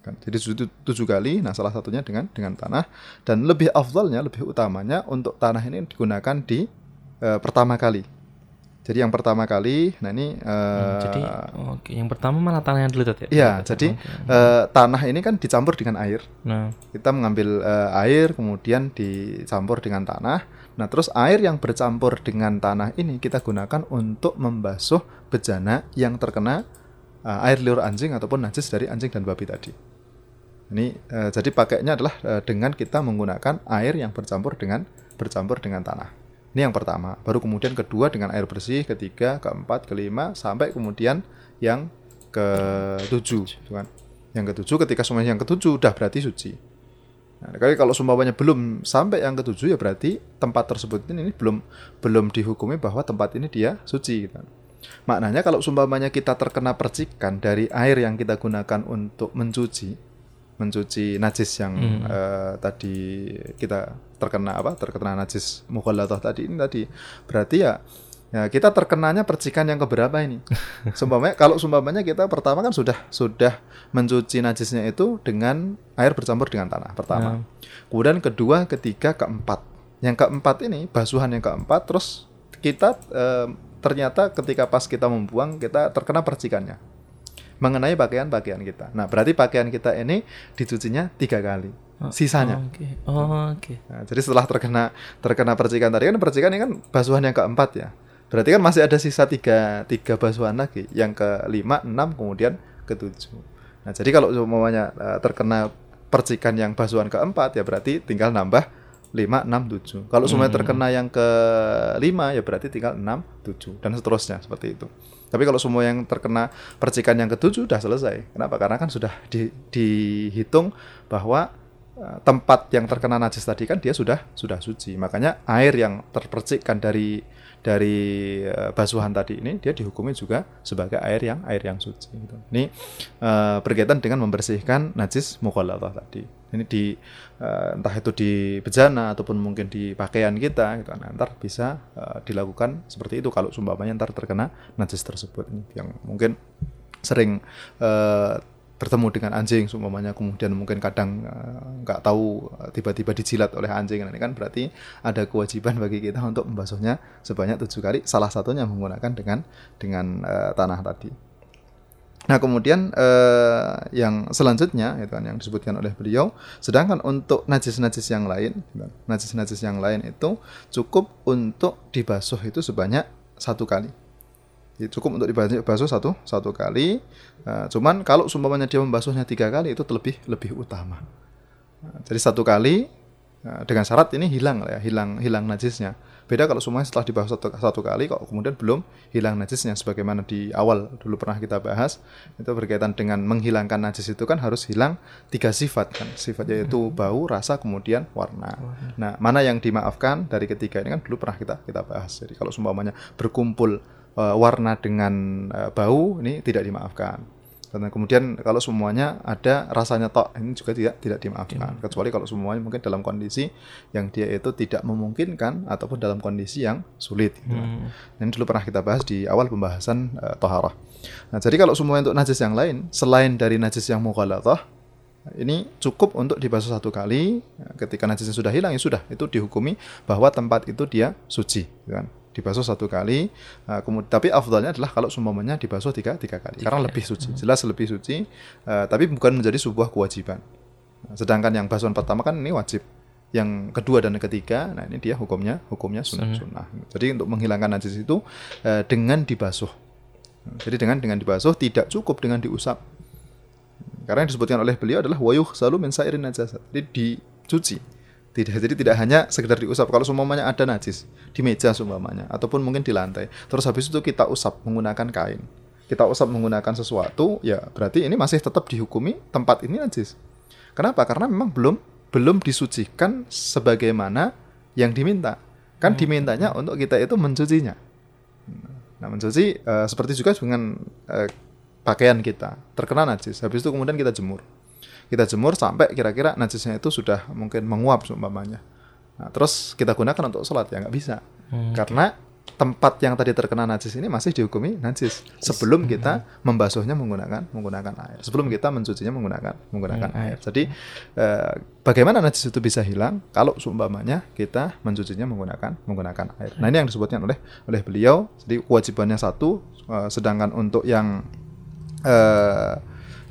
Kan, Jadi tujuh, kali, nah salah satunya dengan dengan tanah dan lebih afdalnya, lebih utamanya untuk tanah ini digunakan di eh, pertama kali. Jadi yang pertama kali, nah ini eh, Hmm, jadi oke, yang pertama malah tanahnya dulu Tat, ya. ya jadi eh, tanah ini kan dicampur dengan air. Nah, Kita mengambil eh, air kemudian dicampur dengan tanah. Nah, terus air yang bercampur dengan tanah ini kita gunakan untuk membasuh bejana yang terkena eh, air liur anjing ataupun najis dari anjing dan babi tadi. Ini eh, jadi pakainya adalah eh, dengan kita menggunakan air yang bercampur dengan bercampur dengan tanah. Ini yang pertama. Baru kemudian kedua dengan air bersih, ketiga, keempat, kelima, sampai kemudian yang ketujuh, gitu kan? Yang ketujuh ketika semuanya yang ketujuh udah berarti suci. Nah, kalau sumpahnya belum sampai yang ketujuh ya berarti tempat tersebut ini, ini belum belum dihukumi bahwa tempat ini dia suci. Gitu. Maknanya kalau sumpahnya kita terkena percikan dari air yang kita gunakan untuk mencuci, mencuci najis yang Hmm. eh, tadi kita terkena apa? Terkena najis mukhallatah tadi ini tadi berarti ya Ya, kita terkenanya percikan yang keberapa ini? Sumpamanya kalau sumpamanya kita pertama kan sudah sudah mencuci najisnya itu dengan air bercampur dengan tanah pertama. Kemudian kedua, ketiga, keempat. Yang keempat ini basuhan yang keempat terus kita eh, ternyata ketika pas kita membuang kita terkena percikannya mengenai pakaian-pakaian kita. Nah, berarti pakaian kita ini dicucinya tiga kali. Oh, Sisanya. Oke. Oh, oke. Nah, jadi setelah terkena terkena percikan tadi kan percikan ini kan basuhan yang keempat ya. Berarti kan masih ada sisa tiga, tiga basuhan lagi. Yang kelima, enam, kemudian ketujuh. Nah jadi kalau umpamanya eh, terkena percikan yang basuhan keempat ya berarti tinggal nambah 5, 6, 7. Kalau semuanya terkena yang ke 5 ya berarti tinggal 6, 7 dan seterusnya seperti itu. Tapi kalau semua yang terkena percikan yang ketujuh sudah selesai. Kenapa? Karena kan sudah di, dihitung bahwa uh, tempat yang terkena najis tadi kan dia sudah sudah suci. Makanya air yang terpercikkan dari dari uh, basuhan tadi ini dia dihukumi juga sebagai air yang air yang suci gitu. Ini uh, berkaitan dengan membersihkan najis mukhalatah tadi. Ini di uh, entah itu di bejana ataupun mungkin di pakaian kita gitu nah, ntar bisa uh, dilakukan seperti itu kalau sumpamanya ntar terkena najis tersebut ini yang mungkin sering uh, bertemu dengan anjing umpamanya kemudian mungkin kadang eh, nggak uh, tahu tiba-tiba dijilat oleh anjing. Nah, ini kan berarti ada kewajiban bagi kita untuk membasuhnya sebanyak tujuh kali salah satunya menggunakan dengan dengan uh, tanah tadi. Nah kemudian uh, yang selanjutnya itu kan yang disebutkan oleh beliau sedangkan untuk najis-najis yang lain najis-najis yang lain itu cukup untuk dibasuh itu sebanyak satu kali cukup untuk dibasuh satu satu kali. Uh, cuman kalau sumpamanya dia membasuhnya tiga kali itu lebih lebih utama. Uh, jadi satu kali uh, dengan syarat ini hilang ya, hilang hilang najisnya. Beda kalau semuanya setelah dibasuh satu, satu kali kok kemudian belum hilang najisnya sebagaimana di awal dulu pernah kita bahas itu berkaitan dengan menghilangkan najis itu kan harus hilang tiga sifat kan sifat yaitu hmm. bau rasa kemudian warna nah mana yang dimaafkan dari ketiga ini kan dulu pernah kita kita bahas jadi kalau semuanya berkumpul uh, warna dengan uh, bau ini tidak dimaafkan. Karena kemudian kalau semuanya ada rasanya tok ini juga tidak tidak dimaafkan. Ya. Kecuali kalau semuanya mungkin dalam kondisi yang dia itu tidak memungkinkan ataupun dalam kondisi yang sulit. Gitu. Hmm. Ini dulu pernah kita bahas di awal pembahasan uh, toharah. Nah jadi kalau semuanya untuk najis yang lain selain dari najis yang mughalatah ini cukup untuk dibasuh satu kali. Ketika najisnya sudah hilang ya sudah itu dihukumi bahwa tempat itu dia suci, gitu kan? Dibasuh satu kali uh, kemudian tapi afdalnya adalah kalau semuanya dibasuh tiga tiga kali. Tiga. karena lebih suci hmm. jelas lebih suci uh, tapi bukan menjadi sebuah kewajiban. Sedangkan yang basuhan pertama kan ini wajib yang kedua dan ketiga nah ini dia hukumnya hukumnya sunnah sunnah. Jadi untuk menghilangkan najis itu uh, dengan dibasuh. Jadi dengan dengan dibasuh tidak cukup dengan diusap. Karena yang disebutkan oleh beliau adalah wayuh selalu mensairin najasa jadi dicuci tidak, jadi tidak hanya sekedar diusap. Kalau semuanya ada najis di meja semuanya ataupun mungkin di lantai. Terus habis itu kita usap menggunakan kain. Kita usap menggunakan sesuatu, ya berarti ini masih tetap dihukumi tempat ini najis. Kenapa? Karena memang belum belum disucikan sebagaimana yang diminta. Kan hmm. dimintanya untuk kita itu mencucinya. Nah, mencuci uh, seperti juga dengan uh, pakaian kita terkena najis. Habis itu kemudian kita jemur kita jemur sampai kira-kira najisnya itu sudah mungkin menguap seumpamanya. Nah, terus kita gunakan untuk sholat ya nggak bisa hmm. karena tempat yang tadi terkena najis ini masih dihukumi najis sebelum kita hmm. membasuhnya menggunakan menggunakan air sebelum kita mencucinya menggunakan menggunakan hmm. air jadi eh, bagaimana najis itu bisa hilang kalau seumpamanya kita mencucinya menggunakan menggunakan air nah ini yang disebutkan oleh oleh beliau jadi kewajibannya satu eh, sedangkan untuk yang eh,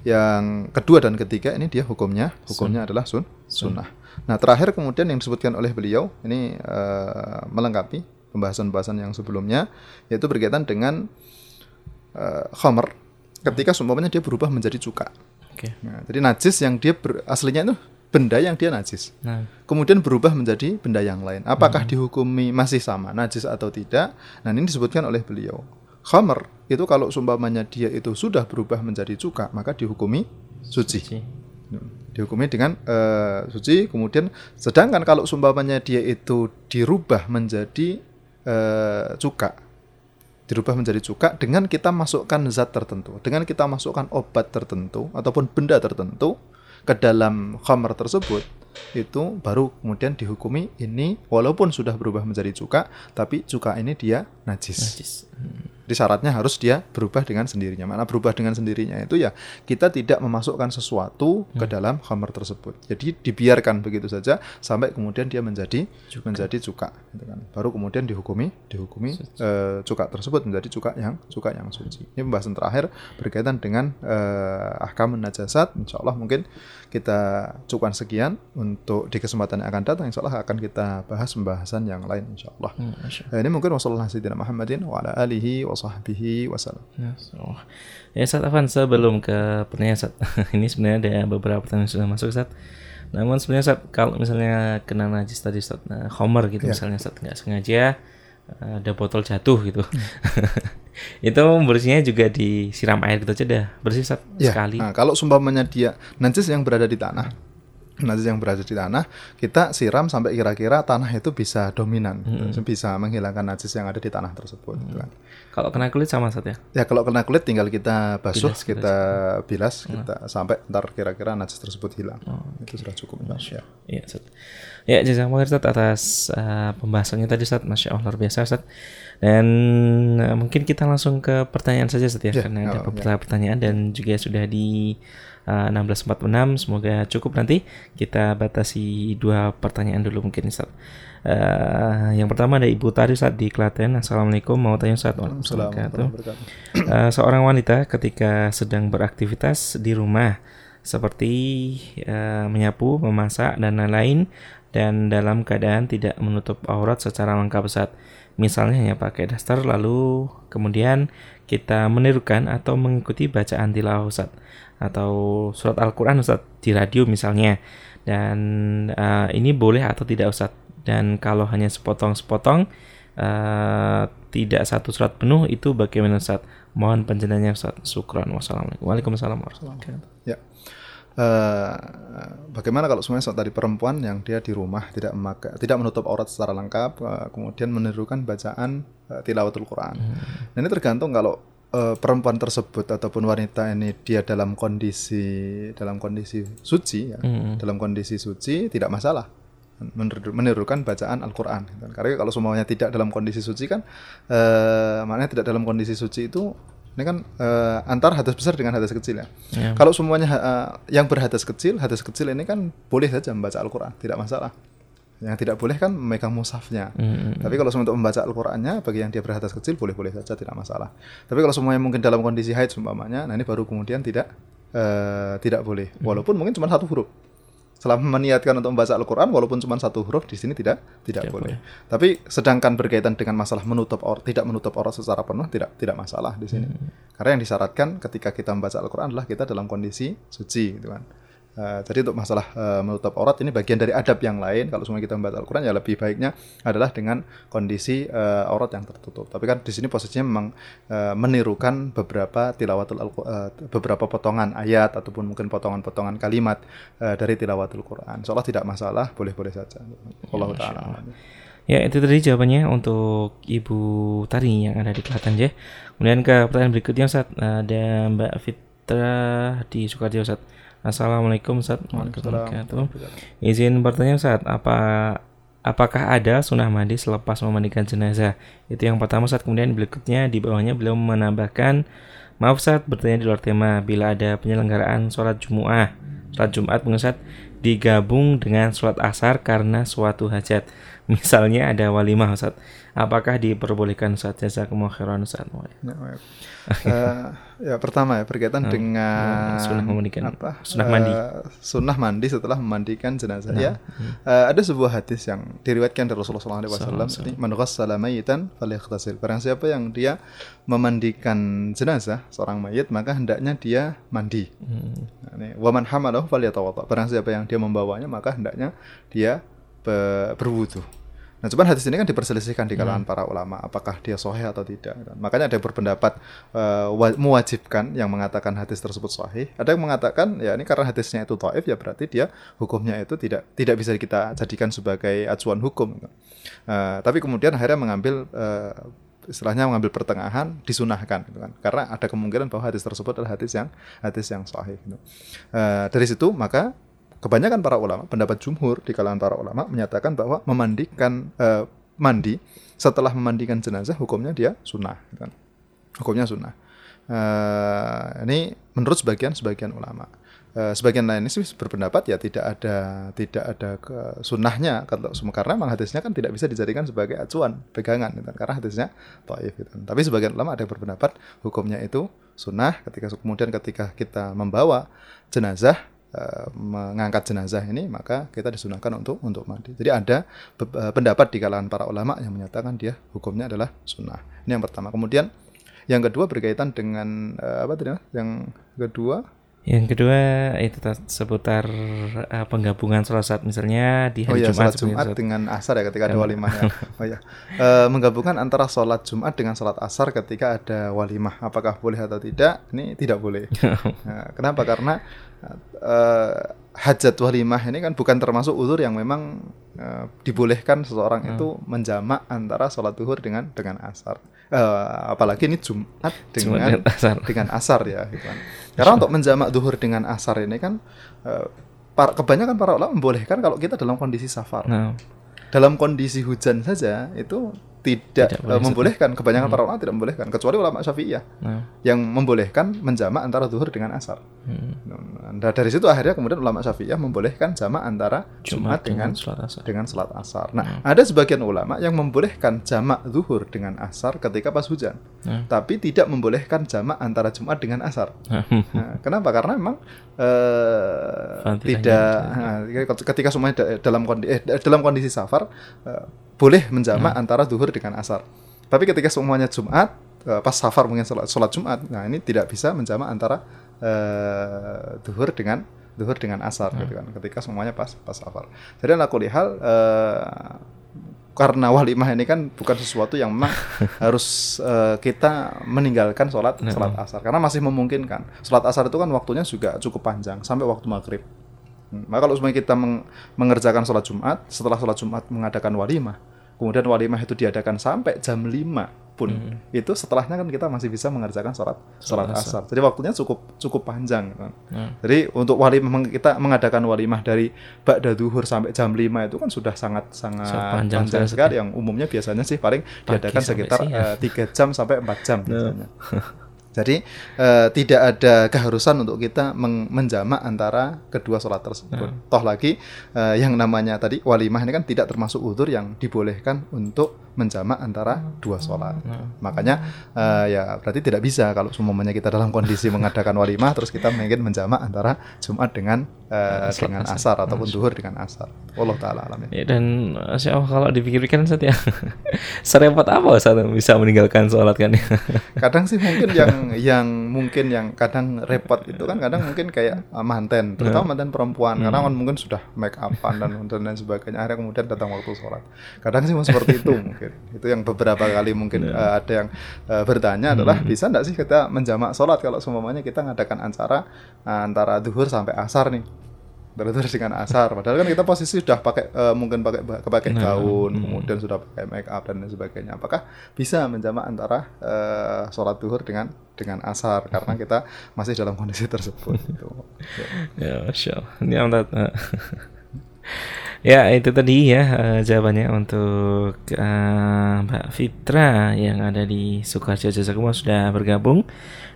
yang kedua dan ketiga ini dia hukumnya hukumnya Sun. adalah sun sunnah. Nah terakhir kemudian yang disebutkan oleh beliau ini uh, melengkapi pembahasan-pembahasan yang sebelumnya yaitu berkaitan dengan uh, khamr ketika seumpamanya dia berubah menjadi cuka. Okay. Nah, jadi najis yang dia ber, aslinya itu benda yang dia najis. Nah. Kemudian berubah menjadi benda yang lain. Apakah hmm. dihukumi masih sama najis atau tidak? Nah, ini disebutkan oleh beliau khamr itu kalau sumpamanya dia itu sudah berubah menjadi cuka maka dihukumi suci. suci. Dihukumi dengan uh, suci kemudian sedangkan kalau sumpamanya dia itu dirubah menjadi uh, cuka dirubah menjadi cuka dengan kita masukkan zat tertentu, dengan kita masukkan obat tertentu ataupun benda tertentu ke dalam khamr tersebut itu baru kemudian dihukumi ini walaupun sudah berubah menjadi cuka tapi cuka ini dia najis. najis. Hmm. Jadi syaratnya harus dia berubah dengan sendirinya. Mana berubah dengan sendirinya itu ya kita tidak memasukkan sesuatu hmm. ke dalam khamar tersebut. Jadi dibiarkan begitu saja sampai kemudian dia menjadi cuka. menjadi cuka, gitu kan. Baru kemudian dihukumi dihukumi uh, cuka tersebut menjadi cuka yang cuka yang suci. Ini pembahasan terakhir berkaitan dengan uh, ahkam najasat. Insya Allah mungkin kita cukupkan sekian untuk di kesempatan yang akan datang. Insya Allah akan kita bahas pembahasan yang lain. Insya Allah. Hmm, nah, ini mungkin wassalamualaikum Muhammadin wa ala alihi wa sahbihi wasallam. Ya, ya Ustaz Afan sebelum ke pertanyaan. Ini sebenarnya ada beberapa pertanyaan yang sudah masuk Ustaz. Namun sebenarnya saat kalau misalnya kena najis tadi Ustaz, nah, homer gitu Ya. misalnya saat nggak sengaja ada botol jatuh gitu. itu bersihnya juga disiram air gitu aja dah bersih Ya, sekali. Nah, kalau sumpamanya dia najis yang berada di tanah, najis yang berada di tanah, kita siram sampai kira-kira tanah itu bisa dominan, gitu. bisa menghilangkan najis yang ada di tanah tersebut. gitu kan. Kalau kena kulit sama Ustaz ya. Ya kalau kena kulit tinggal kita basuh, Bilas, kita bilas, kita sampai ntar kira-kira najis tersebut hilang. Itu sudah cukup. Ya. Iya, Ustaz. Ya, jazakumullah Ustaz atas uh, pembahasannya tadi Ustaz. Masya Allah luar biasa Ustaz. Dan uh, mungkin kita langsung ke pertanyaan saja Ustaz ya, Ya, karena ada oh, beberapa pertanyaan dan juga sudah di uh, 16.46. Semoga cukup nanti kita batasi dua pertanyaan dulu mungkin Ustaz. Uh, yang pertama ada Ibu Tari Ustaz di Klaten. Assalamualaikum, mau tanya Ustaz. Waalaikumsalam. Uh, seorang wanita ketika sedang beraktivitas di rumah seperti uh, menyapu, memasak dan lain-lain dan dalam keadaan tidak menutup aurat secara lengkap saat misalnya hanya pakai daster lalu kemudian kita menirukan atau mengikuti bacaan tilawah Ustaz atau surat Al-Qur'an Ustaz di radio misalnya. Dan uh, ini boleh atau tidak Ustaz? Dan kalau hanya sepotong-sepotong uh, tidak satu surat penuh itu bagaimana Ustaz? Mohon penjelasannya Ustaz. Syukran. Wassalamualaikum. Warahmatullahi wabarakatuh. Ya. Eh, bagaimana kalau semuanya saat tadi perempuan yang dia di rumah tidak memakai, tidak menutup aurat secara lengkap, eh, kemudian menirukan bacaan eh, tilawatul Quran. Nah, ini tergantung kalau eh, perempuan tersebut ataupun wanita ini dia dalam kondisi dalam kondisi suci, ya, Hmm. dalam kondisi suci tidak masalah Meniru- menirukan bacaan Al-Quran. Karena kalau semuanya tidak dalam kondisi suci kan, eh, maknanya tidak dalam kondisi suci itu ini kan eh, antar hadas besar dengan hadas kecil ya. Ya. Kalau semuanya eh, yang berhadas kecil, hadas kecil ini kan boleh saja membaca Al-Quran, tidak masalah. Yang tidak boleh kan memegang mushafnya. Hmm. Tapi kalau untuk membaca Al-Qurannya, bagi yang dia berhadas kecil boleh-boleh saja, tidak masalah. Tapi kalau semuanya mungkin dalam kondisi haid seumpamanya, nah ini baru kemudian tidak eh, tidak boleh. Walaupun mungkin cuma satu huruf. Selama meniatkan untuk membaca Al-Quran, walaupun cuma satu huruf di sini tidak tidak, Tidak boleh. Tapi sedangkan berkaitan dengan masalah menutup aurat, tidak menutup aurat secara penuh, tidak tidak masalah di sini. Karena yang disyaratkan ketika kita membaca Al-Quran adalah kita dalam kondisi suci, gitu kan. Eh, jadi untuk masalah eh, menutup aurat ini bagian dari adab yang lain. Kalau semua kita membaca Al-Quran ya lebih baiknya adalah dengan kondisi eh, aurat yang tertutup. Tapi kan di sini posisinya memang eh, menirukan beberapa tilawatul Al beberapa potongan ayat ataupun mungkin potongan-potongan kalimat eh, dari tilawatul Quran. Seolah tidak masalah, boleh-boleh saja. Allah taala. alam. Ya itu tadi jawabannya untuk Ibu Tari yang ada di Klaten ya. Kemudian ke pertanyaan berikutnya Ustaz ada Mbak Fitra di Sukarjo Ustaz. Assalamualaikum Ustaz. Waalaikumsalam. Izin bertanya Ustaz, apa apakah ada sunnah mandi selepas memandikan jenazah? Itu yang pertama Ustaz. Kemudian berikutnya di bawahnya beliau menambahkan Maaf Ustaz, bertanya di luar tema bila ada penyelenggaraan sholat Jumu'ah, sholat Jumat Ustaz, digabung dengan sholat asar karena suatu hajat. Misalnya ada walimah Ustaz. Apakah diperbolehkan Ustaz? Jazakumullah khairan Ustaz. Ya, baik. Eh, ya pertama ya berkaitan dengan sunnah memandikan- apa? Sunnah mandi. eh, sunnah mandi setelah memandikan jenazah ya. Eh, ada sebuah hadis yang diriwayatkan dari Rasulullah SAW ini man ghassala mayyitan falyaghtasil barang siapa yang dia memandikan jenazah seorang mayit maka hendaknya dia mandi. Nah, ini, wa man hamalahu falyatawadda barang siapa yang dia membawanya maka hendaknya dia be- berwudu Nah, cuman hadis ini kan diperselisihkan di kalangan para ulama apakah dia sahih atau tidak. Makanya ada yang berpendapat wa- mewajibkan yang mengatakan hadis tersebut sahih. Ada yang mengatakan ya ini karena hadisnya itu taif ya berarti dia hukumnya itu tidak tidak bisa kita jadikan sebagai acuan hukum. Eh, tapi kemudian akhirnya mengambil eh, istilahnya mengambil pertengahan disunahkan gitu kan. Karena ada kemungkinan bahwa hadis tersebut adalah hadis yang hadis yang sahih gitu. Eh, dari situ maka kebanyakan para ulama, pendapat jumhur di kalangan para ulama menyatakan bahwa memandikan eh, mandi setelah memandikan jenazah hukumnya dia sunnah, gitu kan. hukumnya sunnah. Eh, ini menurut sebagian sebagian ulama. Eh, sebagian lain ini berpendapat ya tidak ada tidak ada ke sunnahnya kalau semua karena memang hadisnya kan tidak bisa dijadikan sebagai acuan pegangan gitu kan. karena hadisnya taif gitu. kan. Tapi sebagian ulama ada yang berpendapat hukumnya itu sunnah ketika kemudian ketika kita membawa jenazah eh, mengangkat jenazah ini maka kita disunahkan untuk untuk mandi. Jadi ada eh, pendapat di kalangan para ulama yang menyatakan dia hukumnya adalah sunnah. Ini yang pertama. Kemudian yang kedua berkaitan dengan eh, apa tadi? Yang kedua Yang kedua itu ta- seputar uh, penggabungan sholat saat misalnya di Oh hari iya, Jumat sholat Jumat sholat- dengan asar ya ketika ada walimah ya. Oh iya. Eh, menggabungkan antara sholat Jumat dengan sholat asar ketika ada walimah, apakah boleh atau tidak? Ini tidak boleh. Nah, kenapa? Karena eh, hajat walimah ini kan bukan termasuk uzur yang memang eh, dibolehkan seseorang Hmm. itu menjamak antara sholat duhur dengan dengan asar. Eh, apalagi ini Jumat Jumat dengan dan asar. dengan asar ya gitu kan. Karena untuk menjamak duhur dengan asar ini kan eh, para, kebanyakan para ulama membolehkan kalau kita dalam kondisi safar. Nah, Dalam kondisi hujan saja itu tidak, Tidak eh, boleh membolehkan. Kebanyakan para ulama tidak membolehkan kecuali ulama Syafi'iyah nah, yang membolehkan menjamak antara duhur dengan asar. hmm. Nah, dari situ akhirnya kemudian ulama Syafi'iyah membolehkan jamak antara Jumat, dengan asar. dengan salat asar. Nah, Hmm. ada sebagian ulama yang membolehkan jamak zuhur dengan asar ketika pas hujan, Hmm. tapi tidak membolehkan jamak antara Jumat dengan asar. Nah, Nah, kenapa? Karena memang eh, Fadilahnya tidak nah, ketika semuanya da- dalam kondisi eh, dalam kondisi safar eh, boleh menjamak Hmm. antara zuhur dengan asar. Tapi ketika semuanya Jumat eh, pas safar mungkin sholat, sholat Jumat, nah ini tidak bisa menjamak antara eh, zuhur dengan zuhur dengan asar Hmm. gitu kan. Ketika semuanya pas pas safar. Jadi ala kulli hal eh, karena walimah ini kan bukan sesuatu yang memang harus eh, kita meninggalkan sholat Nah. sholat asar karena masih memungkinkan sholat asar itu kan waktunya juga cukup panjang sampai waktu maghrib Hmm, maka kalau semuanya kita meng- mengerjakan sholat Jumat setelah sholat Jumat mengadakan walimah kemudian walimah itu diadakan sampai jam 5 pun itu setelahnya kan kita masih bisa mengerjakan sholat sholat asar. jadi waktunya cukup cukup panjang kan. nah. Jadi untuk walimah kita mengadakan walimah dari ba'da duhur sampai jam 5 itu kan sudah sangat sangat Sangat panjang, panjang sekali. yang umumnya biasanya sih paling diadakan sampai sekitar eh, tiga jam sampai 4 jam biasanya. Jadi eh, tidak ada keharusan untuk kita menjamak antara kedua sholat tersebut. Toh lagi eh, yang namanya tadi walimah ini kan tidak termasuk udur yang dibolehkan untuk menjamak antara dua sholat. Makanya eh, ya berarti tidak bisa kalau semuanya kita dalam kondisi mengadakan walimah terus kita ingin menjamak antara Jumat dengan Sholat dengan asar. asar ataupun duhur dengan asar. Allah taala alamin. Ya, dan Masya Allah kalau dipikirkan Ustaz ya serempet apa Ustaz bisa meninggalkan sholat kan kadang sih mungkin yang yang mungkin yang kadang repot itu kan kadang mungkin kayak uh, manten terutama manten perempuan. Karena kan mungkin sudah make upan dan dan sebagainya akhirnya kemudian datang waktu sholat. Kadang sih mau seperti itu mungkin. Itu yang beberapa kali mungkin uh, ada yang uh, bertanya adalah bisa nggak sih kita menjamak sholat kalau semuanya kita ngadakan acara uh, antara duhur sampai asar nih Terus dengan asar, padahal kan kita posisi sudah pakai eh, mungkin pakai pakai gaun, kemudian sudah pakai make up dan lain sebagainya. Apakah bisa menjamak antara eh, sholat duhur dengan dengan asar karena kita masih dalam kondisi tersebut? Gitu. ya Masya Allah ini Ustaz eh. ya itu tadi ya jawabannya untuk eh, Mbak Fitra yang ada di Sukarjo Jazakumullah sudah bergabung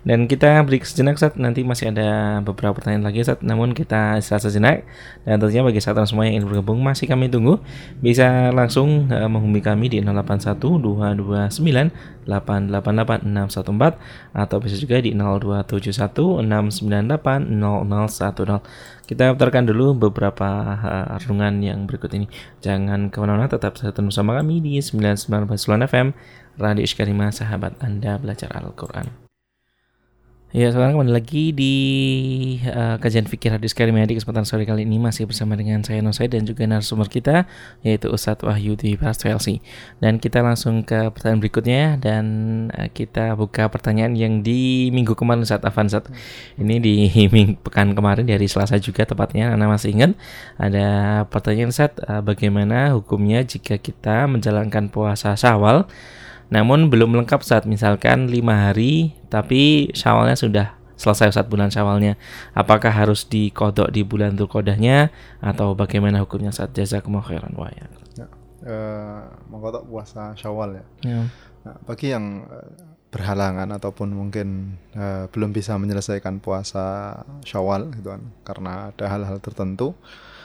dan kita break sejenak saat nanti masih ada beberapa pertanyaan lagi saat namun kita istirahat sejenak. Dan tentunya bagi saat semua yang ingin bergabung masih kami tunggu. Bisa langsung eh, menghubungi kami di 081 229 888 614 atau bisa juga di 0271 698 0010 kita putarkan dulu beberapa uh, renungan yang berikut ini. Jangan ke mana-mana tetap satu bersama kami di 99.9 FM Radio Iskarima Sahabat Anda Belajar Al-Quran Ya, sekarang kembali lagi di uh, kajian fikir hadis karim di kesempatan sore kali ini masih bersama dengan saya Nosai dan juga narasumber kita yaitu Ustadz Wahyu di Chelsea. Dan kita langsung ke pertanyaan berikutnya dan uh, kita buka pertanyaan yang di minggu kemarin saat Afan saat ini di minggu pekan kemarin di hari Selasa juga tepatnya Anda masih ingat ada pertanyaan saat uh, bagaimana hukumnya jika kita menjalankan puasa Syawal namun belum lengkap saat misalkan lima hari tapi syawalnya sudah selesai saat bulan syawalnya apakah harus dikodok di bulan Dzulqa'dahnya atau bagaimana hukumnya saat jazakumullah khairan wa ya. Ya, eh, mengkotak puasa Syawal ya. Ya. Nah, bagi yang eh, berhalangan ataupun mungkin eh, belum bisa menyelesaikan puasa Syawal gitu kan karena ada hal-hal tertentu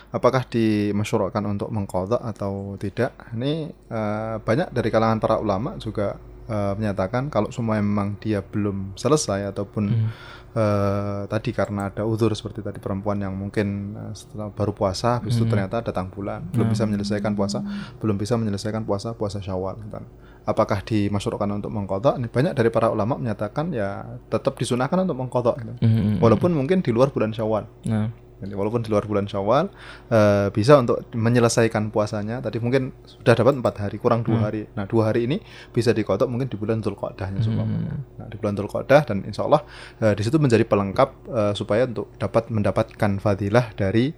apakah dimasyurahkan untuk mengkodok atau tidak ini eh, banyak dari kalangan para ulama juga eh, menyatakan kalau semua memang dia belum selesai ataupun Hmm. eh, tadi karena ada uzur seperti tadi perempuan yang mungkin eh, setelah baru puasa habis itu Hmm. ternyata datang bulan belum bisa menyelesaikan puasa belum bisa menyelesaikan puasa puasa Syawal gitu kan. apakah dimasukkan untuk mengkodok? Banyak dari para ulama menyatakan ya tetap disunahkan untuk mengkodok, gitu. Mhm. walaupun mungkin di luar bulan Syawal. Nah, Jadi, walaupun di luar bulan Syawal eh, bisa untuk menyelesaikan puasanya. Tadi mungkin sudah dapat empat hari, kurang dua hari. Nah dua hari ini bisa dikodok mungkin di bulan Dzulqa'dahnya seumpamanya. Nah di bulan Dzulqa'dah dan Insya Allah eh, di situ menjadi pelengkap eh, supaya untuk dapat mendapatkan fadilah dari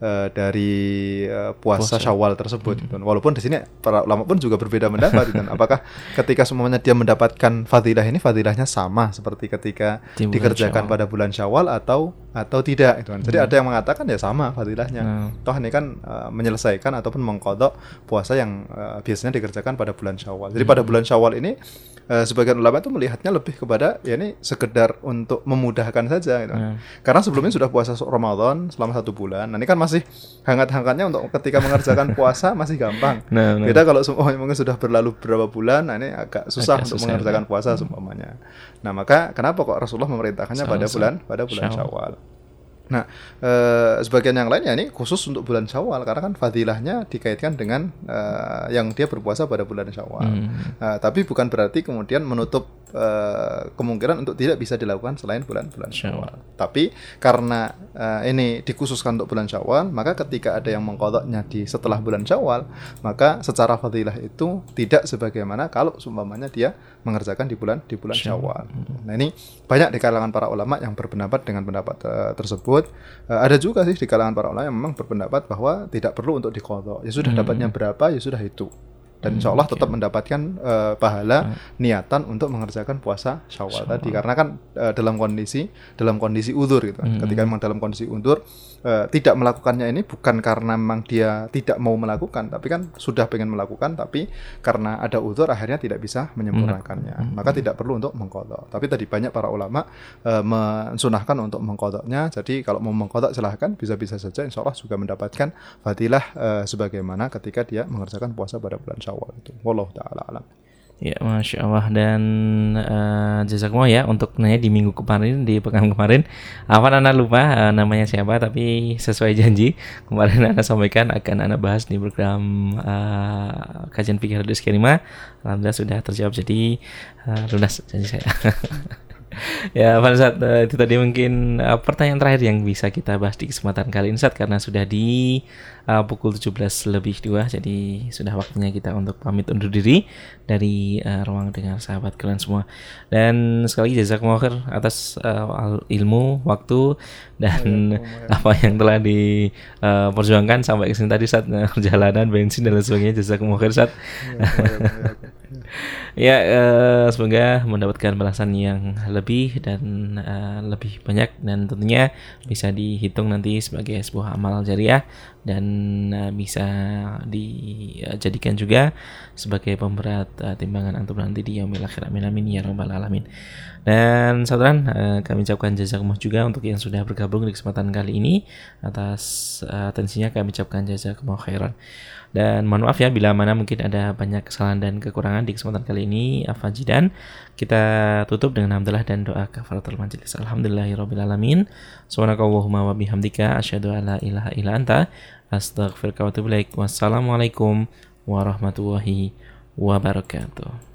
eh, dari eh, puasa, Puasa. Syawal tersebut. gitu. Walaupun di sini para ulama pun juga berbeda pendapat. gitu. Apakah ketika semuanya dia mendapatkan fadilah ini fadilahnya sama seperti ketika Di dikerjakan Syawal. pada bulan Syawal atau atau tidak gitu kan. Jadi ada yang mengatakan ya sama fadilahnya. Hmm. Toh ini kan uh, menyelesaikan ataupun mengkodok puasa yang uh, biasanya dikerjakan pada bulan Syawal. Jadi pada bulan Syawal ini uh, sebagian ulama itu melihatnya lebih kepada ya ini sekedar untuk memudahkan saja gitu. Hmm. Karena sebelumnya sudah puasa Ramadan selama satu bulan. Nah ini kan masih hangat-hangatnya untuk ketika mengerjakan puasa masih gampang. Nah, nah. Beda kalau semuanya mungkin sudah berlalu beberapa bulan, nah ini agak susah Agak untuk susah, mengerjakan puasa seumpamanya. Nah maka kenapa kok Rasulullah memerintahkannya pada Sama-sama. bulan pada bulan Syawal. Syawal. Nah, eh, sebagian yang lainnya ini khusus untuk bulan Syawal karena kan fadilahnya dikaitkan dengan eh, yang dia berpuasa pada bulan Syawal. Hmm. Nah, tapi bukan berarti kemudian menutup eh, kemungkinan untuk tidak bisa dilakukan selain bulan-bulan Syawal. Tapi karena eh, ini dikhususkan untuk bulan Syawal, maka ketika ada yang mengkodoknya di setelah bulan Syawal, maka secara fadilah itu tidak sebagaimana kalau seumpamanya dia mengerjakan di bulan di bulan Syawal. Nah ini banyak di kalangan para ulama yang berpendapat dengan pendapat eh, tersebut. Eh, ada juga sih di kalangan para ulama yang memang berpendapat bahwa tidak perlu untuk dikodok. Ya sudah dapatnya berapa ya sudah itu. Dan insya Allah tetap mendapatkan eh, pahala niatan untuk mengerjakan puasa Syawal tadi. Karena kan eh, dalam kondisi dalam kondisi udur gitu. Ketika memang dalam kondisi udur eh, tidak melakukannya ini bukan karena memang dia tidak mau melakukan, tapi kan sudah pengen melakukan tapi karena ada udur akhirnya tidak bisa menyempurnakannya. Maka tidak perlu untuk mengkodok. Tapi tadi banyak para ulama eh, mensunahkan untuk mengkodoknya. Jadi kalau mau mengkodok silahkan bisa-bisa saja. Insya Allah juga mendapatkan fadilah eh, sebagaimana ketika dia mengerjakan puasa pada bulan Syawal itu. Wallahu taala alam. Ya, masya Allah dan uh, jazakumullah ya untuk nanya di minggu kemarin di pekan kemarin. Apa Nana lupa eh, namanya siapa tapi sesuai janji kemarin Nana sampaikan akan Nana bahas di program eh, kajian fikih hadis kelima. Alhamdulillah sudah terjawab jadi eh, lunas janji saya. ya pada saat eh, itu tadi mungkin eh, pertanyaan terakhir yang bisa kita bahas di kesempatan kali ini Ustaz, karena sudah di eh, pukul 17 lebih 2 jadi sudah waktunya kita untuk pamit undur diri dari eh, ruang dengar sahabat kalian semua. Dan sekali lagi jazakumullah khair atas al- ilmu waktu dan apa yang telah diperjuangkan sampai ke sini tadi saat perjalanan bensin dan lain sebagainya. Jazakumullah khair Ustaz. Ya, eh, semoga mendapatkan balasan yang lebih dan eh, lebih banyak dan tentunya bisa dihitung nanti sebagai sebuah amal jariah dan eh, bisa dijadikan juga sebagai pemberat eh, timbangan antum nanti di yaumil akhir amin amin ya rabbal alamin. Dan saudara, eh, kami ucapkan jazakumullah juga untuk yang sudah bergabung di kesempatan kali ini atas eh, atensinya kami ucapkan jazakumullah khairan. Dan mohon maaf ya bila mana mungkin ada banyak kesalahan dan kekurangan di kesempatan kali ini Afajidan Kita tutup dengan hamdalah dan doa kafaratul majelis Alhamdulillahirabbil alamin. Subhanakallahumma wa bihamdika asyhadu an la ilaha illa anta astaghfiruka wa. Wassalamualaikum warahmatullahi wabarakatuh.